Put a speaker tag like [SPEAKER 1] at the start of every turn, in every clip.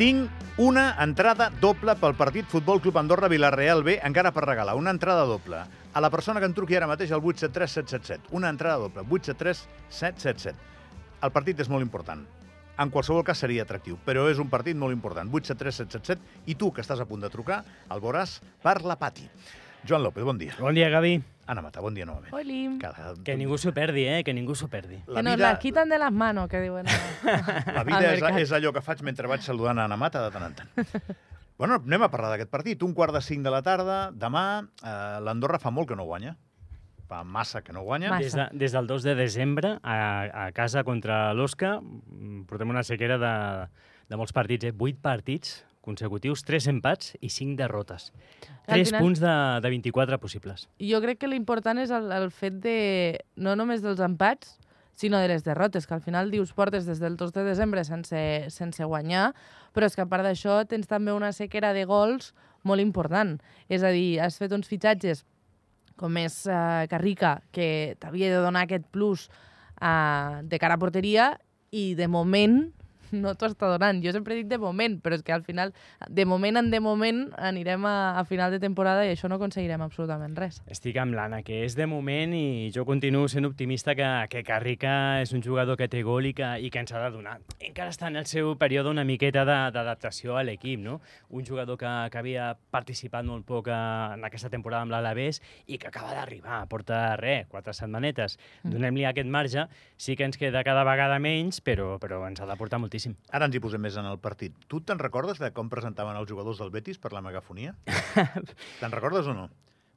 [SPEAKER 1] Tinc una entrada doble pel partit Futbol Club Andorra Vilareal B, encara per regalar. Una entrada doble. A la persona que en truqui ara mateix al 873 777. Una entrada doble, 873 777. El partit és molt important. En qualsevol cas seria atractiu, però és un partit molt important. 873 777 i tu, que estàs a punt de trucar, el veuràs per la Pati. Joan López, bon dia.
[SPEAKER 2] Bon dia, Gavi.
[SPEAKER 1] Anna Mata, bon dia novament.
[SPEAKER 3] Oli.
[SPEAKER 1] Cada...
[SPEAKER 2] Que ningú s'ho perdi, eh? Que ningú s'ho perdi.
[SPEAKER 3] que nos las quitan de las manos, que diuen.
[SPEAKER 1] La vida és, és allò que faig mentre vaig saludant a Anna Mata de tant en tant. Bueno, anem a parlar d'aquest partit. Un quart de cinc de la tarda, demà, eh, l'Andorra fa molt que no guanya. Fa massa que no guanya.
[SPEAKER 3] Massa.
[SPEAKER 2] Des, de, des del 2 de desembre, a, a casa contra l'Osca, mm, portem una sequera de, de molts partits, eh? 8 partits consecutius, 3 empats i 5 derrotes.
[SPEAKER 3] Al
[SPEAKER 2] 3
[SPEAKER 3] final-
[SPEAKER 2] punts de, de 24 possibles.
[SPEAKER 3] Jo crec que l'important és el, el fet de, no només dels empats, sinó de les derrotes, que al final dius portes des del 2 de desembre sense, sense guanyar, però és que a part d'això tens també una sequera de gols molt important. És a dir, has fet uns fitxatges com és uh, Carrica, que t'havia de donar aquest plus uh, de cara a porteria, i de moment no t'ho està donant. Jo sempre dic de moment, però és que al final, de moment en de moment, anirem a, a final de temporada i això no aconseguirem absolutament res.
[SPEAKER 2] Estic amb l'Anna, que és de moment i jo continuo sent optimista que, que Carrica és un jugador que té gol i que, i que ens ha de donar. Encara està en el seu període una miqueta d'adaptació a l'equip, no? Un jugador que, que havia participat molt poc eh, en aquesta temporada amb l'Alavés i que acaba d'arribar, porta res, quatre setmanetes. Donem-li aquest marge, sí que ens queda cada vegada menys, però, però ens ha de portar moltíssim.
[SPEAKER 1] Ara ens hi posem més en el partit. Tu te'n recordes de com presentaven els jugadors del Betis per la megafonia? te'n recordes o no?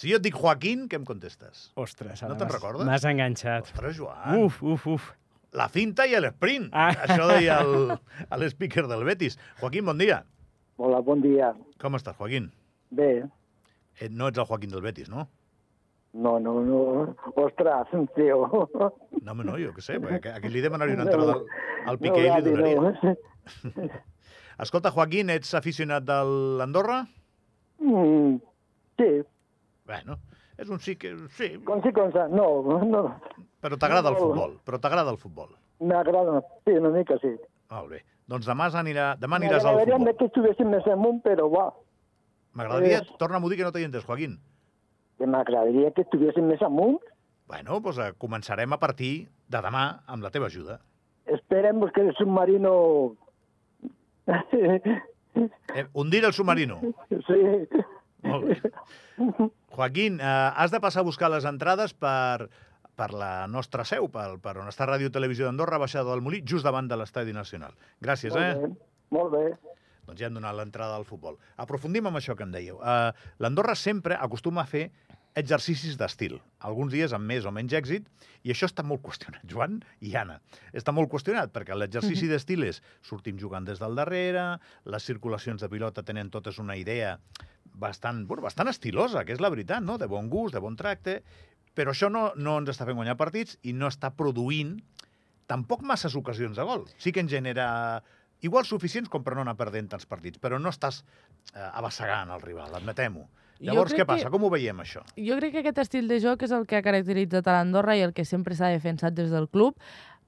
[SPEAKER 1] Si jo et dic Joaquín, què em contestes?
[SPEAKER 2] Ostres,
[SPEAKER 1] No
[SPEAKER 2] ara
[SPEAKER 1] te'n
[SPEAKER 2] m'has-
[SPEAKER 1] recordes?
[SPEAKER 2] M'has enganxat.
[SPEAKER 1] Ostres, Joan,
[SPEAKER 2] Uf, uf, uf.
[SPEAKER 1] la finta i l'esprint.
[SPEAKER 2] Ah.
[SPEAKER 1] Això deia l'speaker del Betis. Joaquín, bon dia.
[SPEAKER 4] Hola, bon dia.
[SPEAKER 1] Com estàs, Joaquín?
[SPEAKER 4] Bé,
[SPEAKER 1] Eh, no ets el Joaquín del Betis, no?
[SPEAKER 4] No, no, no. Ostres, tio.
[SPEAKER 1] No, home, no, jo què sé, perquè aquí li demanaria una entrada al, al Piqué i li donaria.
[SPEAKER 4] no.
[SPEAKER 1] Escolta, Joaquín, ets aficionat de l'Andorra?
[SPEAKER 4] Mm, sí,
[SPEAKER 1] Bueno, és un sí que... Sí,
[SPEAKER 4] com si com sa. No, no.
[SPEAKER 1] però t'agrada el
[SPEAKER 4] No.
[SPEAKER 1] futbol. Però t'agrada el futbol.
[SPEAKER 4] M'agrada, sí, una mica sí.
[SPEAKER 1] Molt bé. Doncs demà, s'anirà, demà aniràs al
[SPEAKER 4] M'agradaria
[SPEAKER 1] futbol.
[SPEAKER 4] que estiguéssim més amunt, però va.
[SPEAKER 1] M'agradaria... Torna-m'ho a dir que no t'he entès, Joaquín.
[SPEAKER 4] Que m'agradaria que estiguéssim més amunt.
[SPEAKER 1] Bueno, doncs eh, començarem a partir de demà amb la teva ajuda.
[SPEAKER 4] Esperemos que el submarino...
[SPEAKER 1] Eh, hundir el submarino.
[SPEAKER 4] sí.
[SPEAKER 1] Molt bé. Joaquín, eh, has de passar a buscar les entrades per, per la nostra seu, per, per on està Ràdio Televisió d'Andorra, baixada del Molí, just davant de l'Estadi Nacional. Gràcies,
[SPEAKER 4] Molt
[SPEAKER 1] eh?
[SPEAKER 4] bé. Molt bé.
[SPEAKER 1] Doncs ja hem donat l'entrada al futbol. Aprofundim amb això que em dèieu. Uh, L'Andorra sempre acostuma a fer exercicis d'estil, alguns dies amb més o menys èxit, i això està molt qüestionat, Joan i Anna. Està molt qüestionat, perquè l'exercici d'estil és sortim jugant des del darrere, les circulacions de pilota tenen totes una idea bastant, bueno, bastant estilosa, que és la veritat, no? de bon gust, de bon tracte, però això no, no ens està fent guanyar partits i no està produint tampoc masses ocasions de gol. Sí que en genera igual suficients com per no anar perdent tants partits, però no estàs eh, abassegant el rival, admetem-ho. Llavors, què passa?
[SPEAKER 3] que-
[SPEAKER 1] Com ho veiem, això?
[SPEAKER 3] Jo crec que aquest estil de joc és el que ha caracteritzat a l'Andorra i el que sempre s'ha defensat des del club,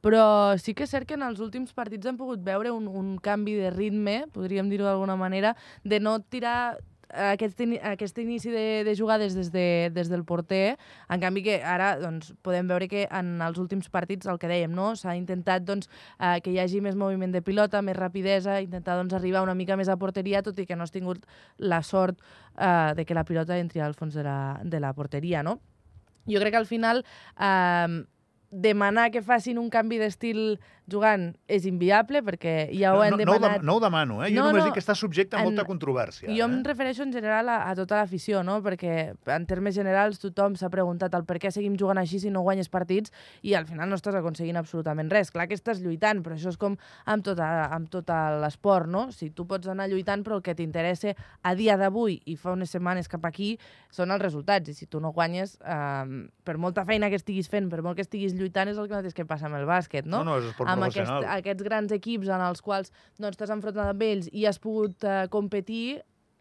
[SPEAKER 3] però sí que és cert que en els últims partits hem pogut veure un, un canvi de ritme, podríem dir-ho d'alguna manera, de no tirar aquest, aquest inici de, de jugades des, de, des del porter, en canvi que ara doncs, podem veure que en els últims partits, el que dèiem, no? s'ha intentat doncs, eh, que hi hagi més moviment de pilota, més rapidesa, intentar doncs, arribar una mica més a porteria, tot i que no has tingut la sort eh, de que la pilota entri al fons de la, de la porteria, no? Jo crec que al final eh, demanar que facin un canvi d'estil jugant és inviable perquè ja ho
[SPEAKER 1] no,
[SPEAKER 3] han
[SPEAKER 1] no, no,
[SPEAKER 3] demanat.
[SPEAKER 1] dem- no ho demano, eh? Jo
[SPEAKER 3] No,
[SPEAKER 1] només
[SPEAKER 3] no,
[SPEAKER 1] dic que està subjecte a
[SPEAKER 3] en-
[SPEAKER 1] molta controvèrsia.
[SPEAKER 3] Jo em
[SPEAKER 1] eh?
[SPEAKER 3] refereixo en general a, a tota l'afició, no? perquè en termes generals tothom s'ha preguntat el per què seguim jugant així si no guanyes partits i al final no estàs aconseguint absolutament res. Clar que estàs lluitant, però això és com amb tot, a- amb tot l'esport, no? Si tu pots anar lluitant però el que t'interessa a dia d'avui i fa unes setmanes cap aquí són els resultats i si tu no guanyes, eh, per molta feina que estiguis fent, per molt que estiguis lluitant és el que mateix que passa amb el bàsquet, no?
[SPEAKER 1] No, no, és esport
[SPEAKER 3] amb aquest,
[SPEAKER 1] professional.
[SPEAKER 3] aquests grans equips en els quals doncs, t'has enfrontat amb ells i has pogut uh, competir,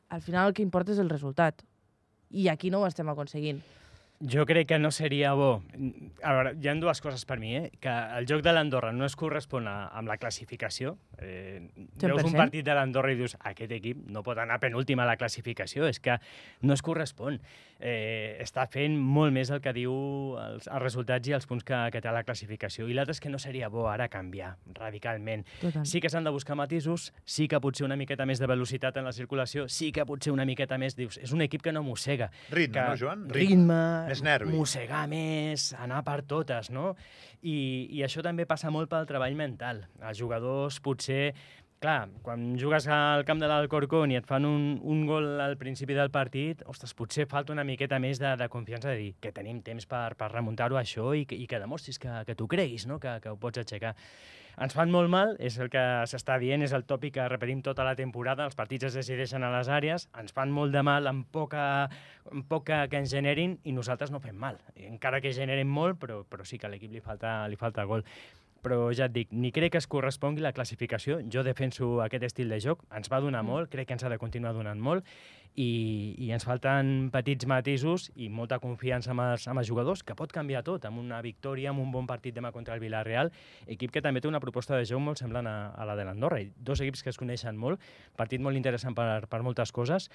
[SPEAKER 3] al final el que importa és el resultat. I aquí no ho estem aconseguint.
[SPEAKER 2] Jo crec que no seria bo. A veure, hi ha dues coses per mi, eh? Que el joc de l'Andorra no es correspon a, amb la classificació. Eh, veus un
[SPEAKER 3] 100%.
[SPEAKER 2] partit de l'Andorra i dius aquest equip no pot anar penúltim a la classificació. És que no es correspon. Eh, està fent molt més el que diu els, els resultats i els punts que, que té a la classificació. I l'altre és que no seria bo ara canviar radicalment.
[SPEAKER 3] Total.
[SPEAKER 2] Sí que s'han de buscar matisos, sí que potser una miqueta més de velocitat en la circulació, sí que potser una miqueta més, dius, és un equip que no mossega.
[SPEAKER 1] Ritme,
[SPEAKER 2] que
[SPEAKER 1] no, Joan?
[SPEAKER 2] Ritme,
[SPEAKER 1] Més nervi.
[SPEAKER 2] mossegar més, anar per totes, no? I, I això també passa molt pel treball mental. Els jugadors potser clar, quan jugues al camp de l'Alcorcón i et fan un, un gol al principi del partit, ostres, potser falta una miqueta més de, de confiança de dir que tenim temps per, per remuntar-ho això i que, i que demostris que, que tu creguis, no? que, que ho pots aixecar. Ens fan molt mal, és el que s'està dient, és el tòpic que repetim tota la temporada, els partits es decideixen a les àrees, ens fan molt de mal amb poca, amb poca que ens generin i nosaltres no fem mal. Encara que generen molt, però, però sí que a l'equip li falta, li falta gol però ja et dic, ni crec que es correspongui la classificació. Jo defenso aquest estil de joc, ens va donar molt, crec que ens ha de continuar donant molt, i, i ens falten petits matisos i molta confiança amb els, amb els jugadors, que pot canviar tot, amb una victòria, amb un bon partit demà contra el Villarreal, equip que també té una proposta de joc molt semblant a, a la de l'Andorra, dos equips que es coneixen molt, partit molt interessant per, per moltes coses,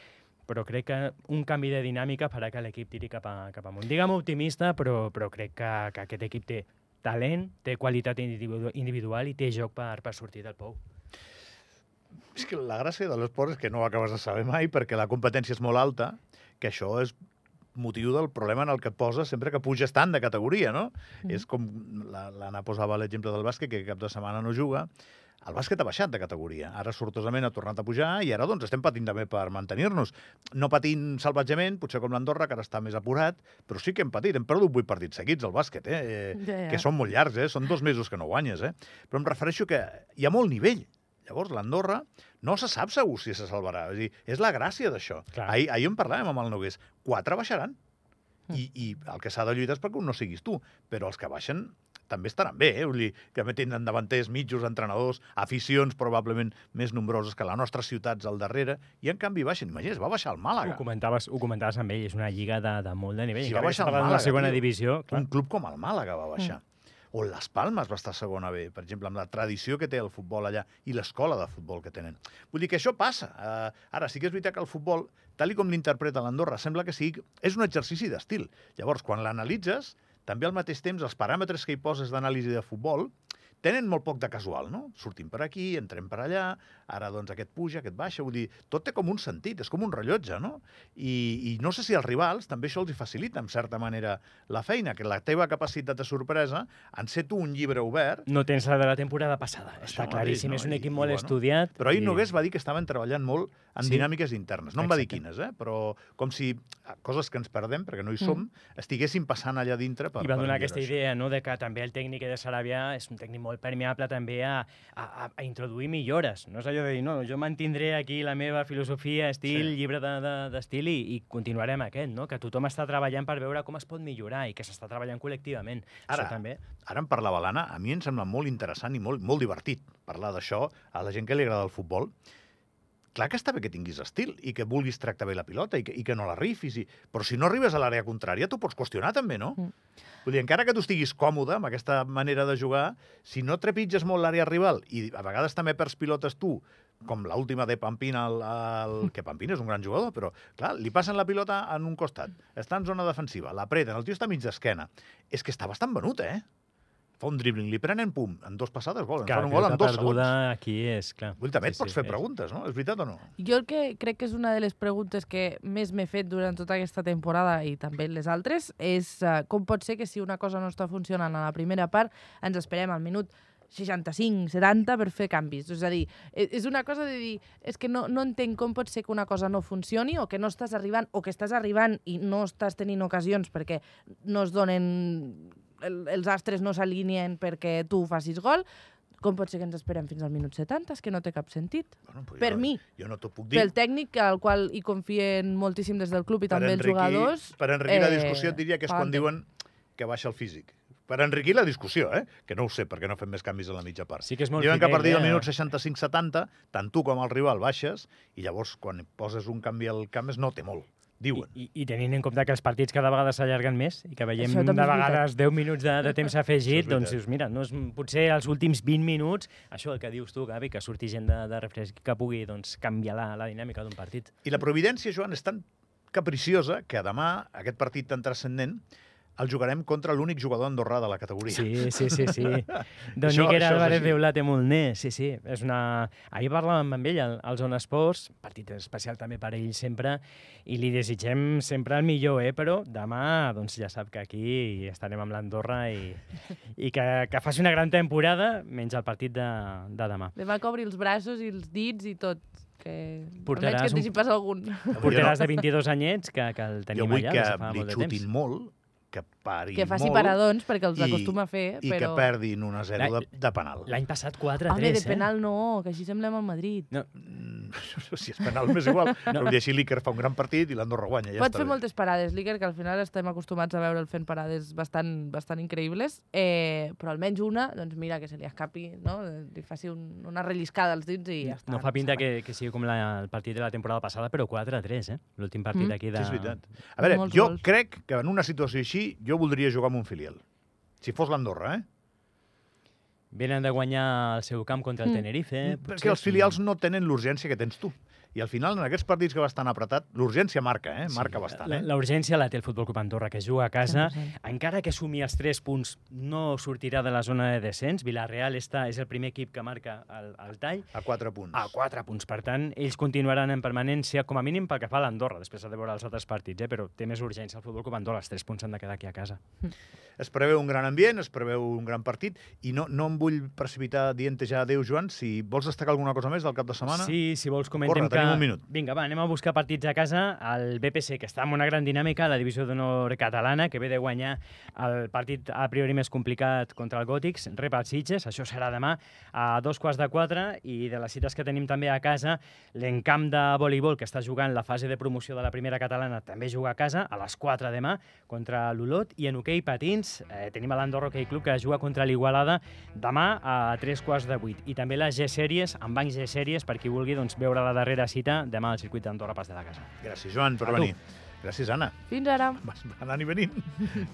[SPEAKER 2] però crec que un canvi de dinàmica farà que l'equip tiri cap, a, cap amunt. Digue'm optimista, però, però crec que, que aquest equip té talent, té qualitat individu individual i té joc per, per sortir del pou.
[SPEAKER 1] És que la gràcia de l'esport és que no ho acabes de saber mai perquè la competència és molt alta, que això és motiu del problema en el que et poses sempre que puges tant de categoria, no? Mm. És com la- l'Anna posava l'exemple del bàsquet, que cap de setmana no juga. El bàsquet ha baixat de categoria. Ara sortosament ha tornat a pujar i ara doncs estem patint també per mantenir-nos. No patint salvatgement, potser com l'Andorra, que ara està més apurat, però sí que hem patit. Hem perdut vuit partits seguits al bàsquet, eh? eh
[SPEAKER 3] Ja, ja.
[SPEAKER 1] que són molt llargs, eh? Són dos mesos que no guanyes, eh? Però em refereixo que hi ha molt nivell. Llavors, l'Andorra no se sap segur si se salvarà. És, dir, és la gràcia d'això. Ahir, ahir en parlàvem amb el Nogués. Quatre baixaran. I, I el que s'ha de lluitar és perquè un no siguis tu. Però els que baixen també estaran bé, eh? Vull dir, que també tenen davanters, mitjos, entrenadors, aficions probablement més nombroses que les nostres ciutats al darrere, i en canvi baixen. Imagina't, va baixar el
[SPEAKER 2] Ho
[SPEAKER 1] Màlaga.
[SPEAKER 2] comentaves, ho comentaves amb ell, és una lliga de, de molt de nivell.
[SPEAKER 1] Si va baixar el Màlaga,
[SPEAKER 2] la segona
[SPEAKER 1] tio.
[SPEAKER 2] divisió, clar.
[SPEAKER 1] Un club com el Màlaga va baixar. O el Las Palmes va estar a segona B, per exemple, amb la tradició que té el futbol allà i l'escola de futbol que tenen. Vull dir que això passa. Uh, ara, sí que és veritat que el futbol, tal i com l'interpreta l'Andorra, sembla que sigui, és un exercici d'estil. Llavors, quan l'analitzes, també al mateix temps els paràmetres que hi poses d'anàlisi de futbol tenen molt poc de casual, no? Sortim per aquí, entrem per allà, ara doncs aquest puja, aquest baixa, vull dir, tot té com un sentit, és com un rellotge, no? I, i no sé si als rivals també això els hi facilita, en certa manera, la feina, que la teva capacitat de sorpresa, en ser tu un llibre obert,
[SPEAKER 2] No tens la de la temporada passada,
[SPEAKER 1] Això
[SPEAKER 2] està claríssim.
[SPEAKER 1] no?
[SPEAKER 2] És un equip
[SPEAKER 1] i
[SPEAKER 2] molt
[SPEAKER 1] bueno,
[SPEAKER 2] estudiat.
[SPEAKER 1] però ahir
[SPEAKER 2] i-
[SPEAKER 1] Nogués va dir que estaven treballant molt en
[SPEAKER 2] Sí.
[SPEAKER 1] dinàmiques internes. No em va dir
[SPEAKER 2] Exacte.
[SPEAKER 1] quines, eh? però com si ah, coses que ens perdem, perquè no hi som, estiguessin passant allà dintre per
[SPEAKER 2] I va donar aquesta
[SPEAKER 1] això.
[SPEAKER 2] idea no, de que també el tècnic de Saràbia és un tècnic molt permeable també a, a, a, introduir millores. No és allò de dir, no, jo mantindré aquí la meva filosofia, estil,
[SPEAKER 1] sí.
[SPEAKER 2] llibre d'estil de, de, i, i continuarem aquest, no? que tothom està treballant per veure com es pot millorar i que s'està treballant col·lectivament.
[SPEAKER 1] Ara,
[SPEAKER 2] Això també.
[SPEAKER 1] Ara en parlava l'Anna, a mi em sembla molt interessant i molt, molt divertit parlar d'això a la gent que li agrada el futbol. Clar que està bé que tinguis estil i que vulguis tractar bé la pilota i que, i que no la rifis. I... Però si no arribes a l'àrea contrària, tu pots qüestionar també, no?
[SPEAKER 3] Mm.
[SPEAKER 1] Vull dir, encara que tu estiguis còmode amb aquesta manera de jugar, si no trepitges molt l'àrea rival i a vegades també perds pilotes tu, com l'última de Pampina, el, el, que Pampina és un gran jugador, però clar, li passen la pilota en un costat, està en zona defensiva, l'apreten, el tio està mig d'esquena. És que està bastant venut, eh? Fa un dribbling, li prenen, pum, en dos passades, gol. En
[SPEAKER 2] Clar,
[SPEAKER 1] fan un gol en dos segons.
[SPEAKER 2] aquí és, clar.
[SPEAKER 1] Vull, també et
[SPEAKER 2] Sí,
[SPEAKER 1] pots
[SPEAKER 2] sí,
[SPEAKER 1] fer
[SPEAKER 2] és-
[SPEAKER 1] preguntes, no? És veritat o no?
[SPEAKER 3] Jo el que crec que és una de les preguntes que més m'he fet durant tota aquesta temporada i també les altres és uh, com pot ser que si una cosa no està funcionant a la primera part ens esperem al minut 65, 70 per fer canvis. És a dir, e- és una cosa de dir, és que no, no entenc com pot ser que una cosa no funcioni o que no estàs arribant o que estàs arribant i no estàs tenint ocasions perquè no es donen el, els astres no s'alineen perquè tu facis gol, com pot ser que ens esperem fins al minut 70? És que no té cap sentit.
[SPEAKER 1] Bueno, però
[SPEAKER 3] Per
[SPEAKER 1] jo,
[SPEAKER 3] mi.
[SPEAKER 1] Jo no t'ho puc dir.
[SPEAKER 3] Pel tècnic, al qual hi confien moltíssim des del club i també els
[SPEAKER 1] enriquir-
[SPEAKER 3] jugadors...
[SPEAKER 1] Per enriquir la
[SPEAKER 3] eh,
[SPEAKER 1] discussió et diria que és quan diuen que baixa el físic. Per enriquir la discussió, eh? Que no ho sé, perquè no fem més canvis a la mitja part.
[SPEAKER 2] Sí que és molt
[SPEAKER 1] Diuen que a partir del
[SPEAKER 2] eh?
[SPEAKER 1] minut 65-70, tant tu com el rival baixes, i llavors quan poses un canvi al camp es no té molt. Diuen.
[SPEAKER 2] I, i tenint en compte que els partits cada vegada s'allarguen més i que veiem de vegades 10 minuts de, de temps afegit,
[SPEAKER 1] és
[SPEAKER 2] doncs dius, mira, no és, potser els últims 20 minuts, això el que dius tu, Gavi, que surti gent de, de refresc que pugui doncs, canviar la, la dinàmica d'un partit.
[SPEAKER 1] I la providència, Joan, és tan capriciosa que demà, aquest partit tan transcendent, el jugarem contra l'únic jugador andorrà de la categoria.
[SPEAKER 2] Sí, sí, sí, sí. Don
[SPEAKER 1] Això- és
[SPEAKER 2] Álvarez de Ulate Molner, sí, sí. És una... Ahir parlàvem amb ell al, al Zona Esports, partit especial també per ell sempre, i li desitgem sempre el millor, eh? però demà doncs ja sap que aquí estarem amb l'Andorra i, i que, que faci una gran temporada, menys el partit de, de demà.
[SPEAKER 3] Demà que obri els braços i els dits i tot. Que...
[SPEAKER 2] Portaràs
[SPEAKER 3] Almenys que
[SPEAKER 2] un-
[SPEAKER 3] algun.
[SPEAKER 2] Porteràs de 22 anyets, que, que el
[SPEAKER 1] Jo
[SPEAKER 2] tenim
[SPEAKER 1] vull
[SPEAKER 2] allà
[SPEAKER 1] que
[SPEAKER 2] des de fa
[SPEAKER 1] li xutin molt, que pari
[SPEAKER 3] Que faci
[SPEAKER 1] molt,
[SPEAKER 3] paradons, perquè els
[SPEAKER 1] i-
[SPEAKER 3] acostuma a fer,
[SPEAKER 1] i
[SPEAKER 3] però...
[SPEAKER 1] que perdin 1 a 0 de, de penal.
[SPEAKER 2] L'any passat 4 a 3,
[SPEAKER 3] Home, de
[SPEAKER 2] eh?
[SPEAKER 3] penal no, que així semblem al Madrid.
[SPEAKER 2] No,
[SPEAKER 1] si és penal m'és igual, no. però així l'Iker fa un gran partit i l'Andorra guanya. Ja
[SPEAKER 3] Pot
[SPEAKER 1] està
[SPEAKER 3] fer
[SPEAKER 1] bé.
[SPEAKER 3] moltes parades, l'Iker, que al final estem acostumats a veure'l fent parades bastant, bastant increïbles, eh, però almenys una, doncs mira, que se li escapi, no? li faci un, una relliscada als dits i ja està.
[SPEAKER 2] no fa pinta que, que sigui com la, el partit de la temporada passada, però 4 a 3, eh? L'últim partit
[SPEAKER 3] Mm.
[SPEAKER 2] aquí
[SPEAKER 1] Sí,
[SPEAKER 2] de...
[SPEAKER 1] és veritat. A veure,
[SPEAKER 3] Molts
[SPEAKER 1] jo
[SPEAKER 3] gols.
[SPEAKER 1] crec que en una situació així jo voldria jugar amb un filial. Si fos l'Andorra, eh?
[SPEAKER 2] Venen de guanyar el seu camp contra el
[SPEAKER 3] Mm.
[SPEAKER 2] Tenerife.
[SPEAKER 1] Perquè els filials no tenen l'urgència que tens tu. I al final, en aquests partits que va estar apretat, l'urgència marca, eh? Marca bastant,
[SPEAKER 2] la-
[SPEAKER 1] eh?
[SPEAKER 2] La urgència la té el Futbol Club Andorra, que juga a casa.
[SPEAKER 3] 100%.
[SPEAKER 2] Encara que sumi els 3 punts, no sortirà de la zona de descens. Villarreal està, és el primer equip que marca el, el tall.
[SPEAKER 1] A 4 punts.
[SPEAKER 2] A 4 punts. Per tant, ells continuaran en permanència, com a mínim pel que fa a l'Andorra. Després ha de veure els altres partits, eh? però té més urgència el Futbol Club Andorra. Els 3 punts han de quedar aquí a casa.
[SPEAKER 1] Es preveu un gran ambient, es preveu un gran partit, i no, no em vull precipitar dient ja adéu, Joan, si vols destacar alguna cosa més del cap de setmana.
[SPEAKER 2] Sí, si vols comentem
[SPEAKER 1] Corre,
[SPEAKER 2] que...
[SPEAKER 1] tenim un minut.
[SPEAKER 2] Vinga, va, anem a buscar partits a casa. El BPC, que està amb una gran dinàmica, la divisió d'honor catalana, que ve de guanyar el partit a priori més complicat contra el Gòtics, rep els Sitges, això serà demà a dos quarts de quatre, i de les cites que tenim també a casa, l'encamp de voleibol, que està jugant la fase de promoció de la primera catalana, també juga a casa, a les 4 demà, contra l'Olot, i en hoquei patins eh, tenim l'Andorra Hockey Club, que juga contra l'Igualada demà a tres quarts de vuit. I també les G-Sèries, amb bancs G-Sèries, per qui vulgui doncs, veure la darrera cita demà al circuit d'Andorra Pas de la Casa.
[SPEAKER 1] Gràcies, Joan, per
[SPEAKER 2] A tu.
[SPEAKER 1] venir. Gràcies, Anna.
[SPEAKER 3] Fins ara.
[SPEAKER 1] Vas anant i venint.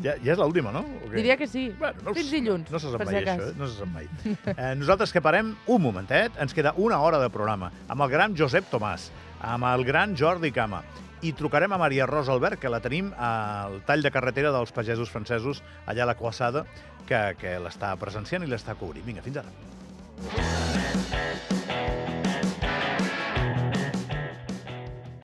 [SPEAKER 1] Ja, ja és l'última, no? O què?
[SPEAKER 3] Diria que sí.
[SPEAKER 1] Bueno, no,
[SPEAKER 3] Fins dilluns,
[SPEAKER 1] No se sap
[SPEAKER 3] per
[SPEAKER 1] mai, això, eh? No se sap mai. Eh, nosaltres que parem un momentet, ens queda una hora de programa, amb el gran Josep Tomàs, amb el gran Jordi Cama, i trucarem a Maria Rosa Albert, que la tenim al tall de carretera dels pagesos francesos, allà a la Coassada, que, que l'està presenciant i l'està cobrint. Vinga, fins ara.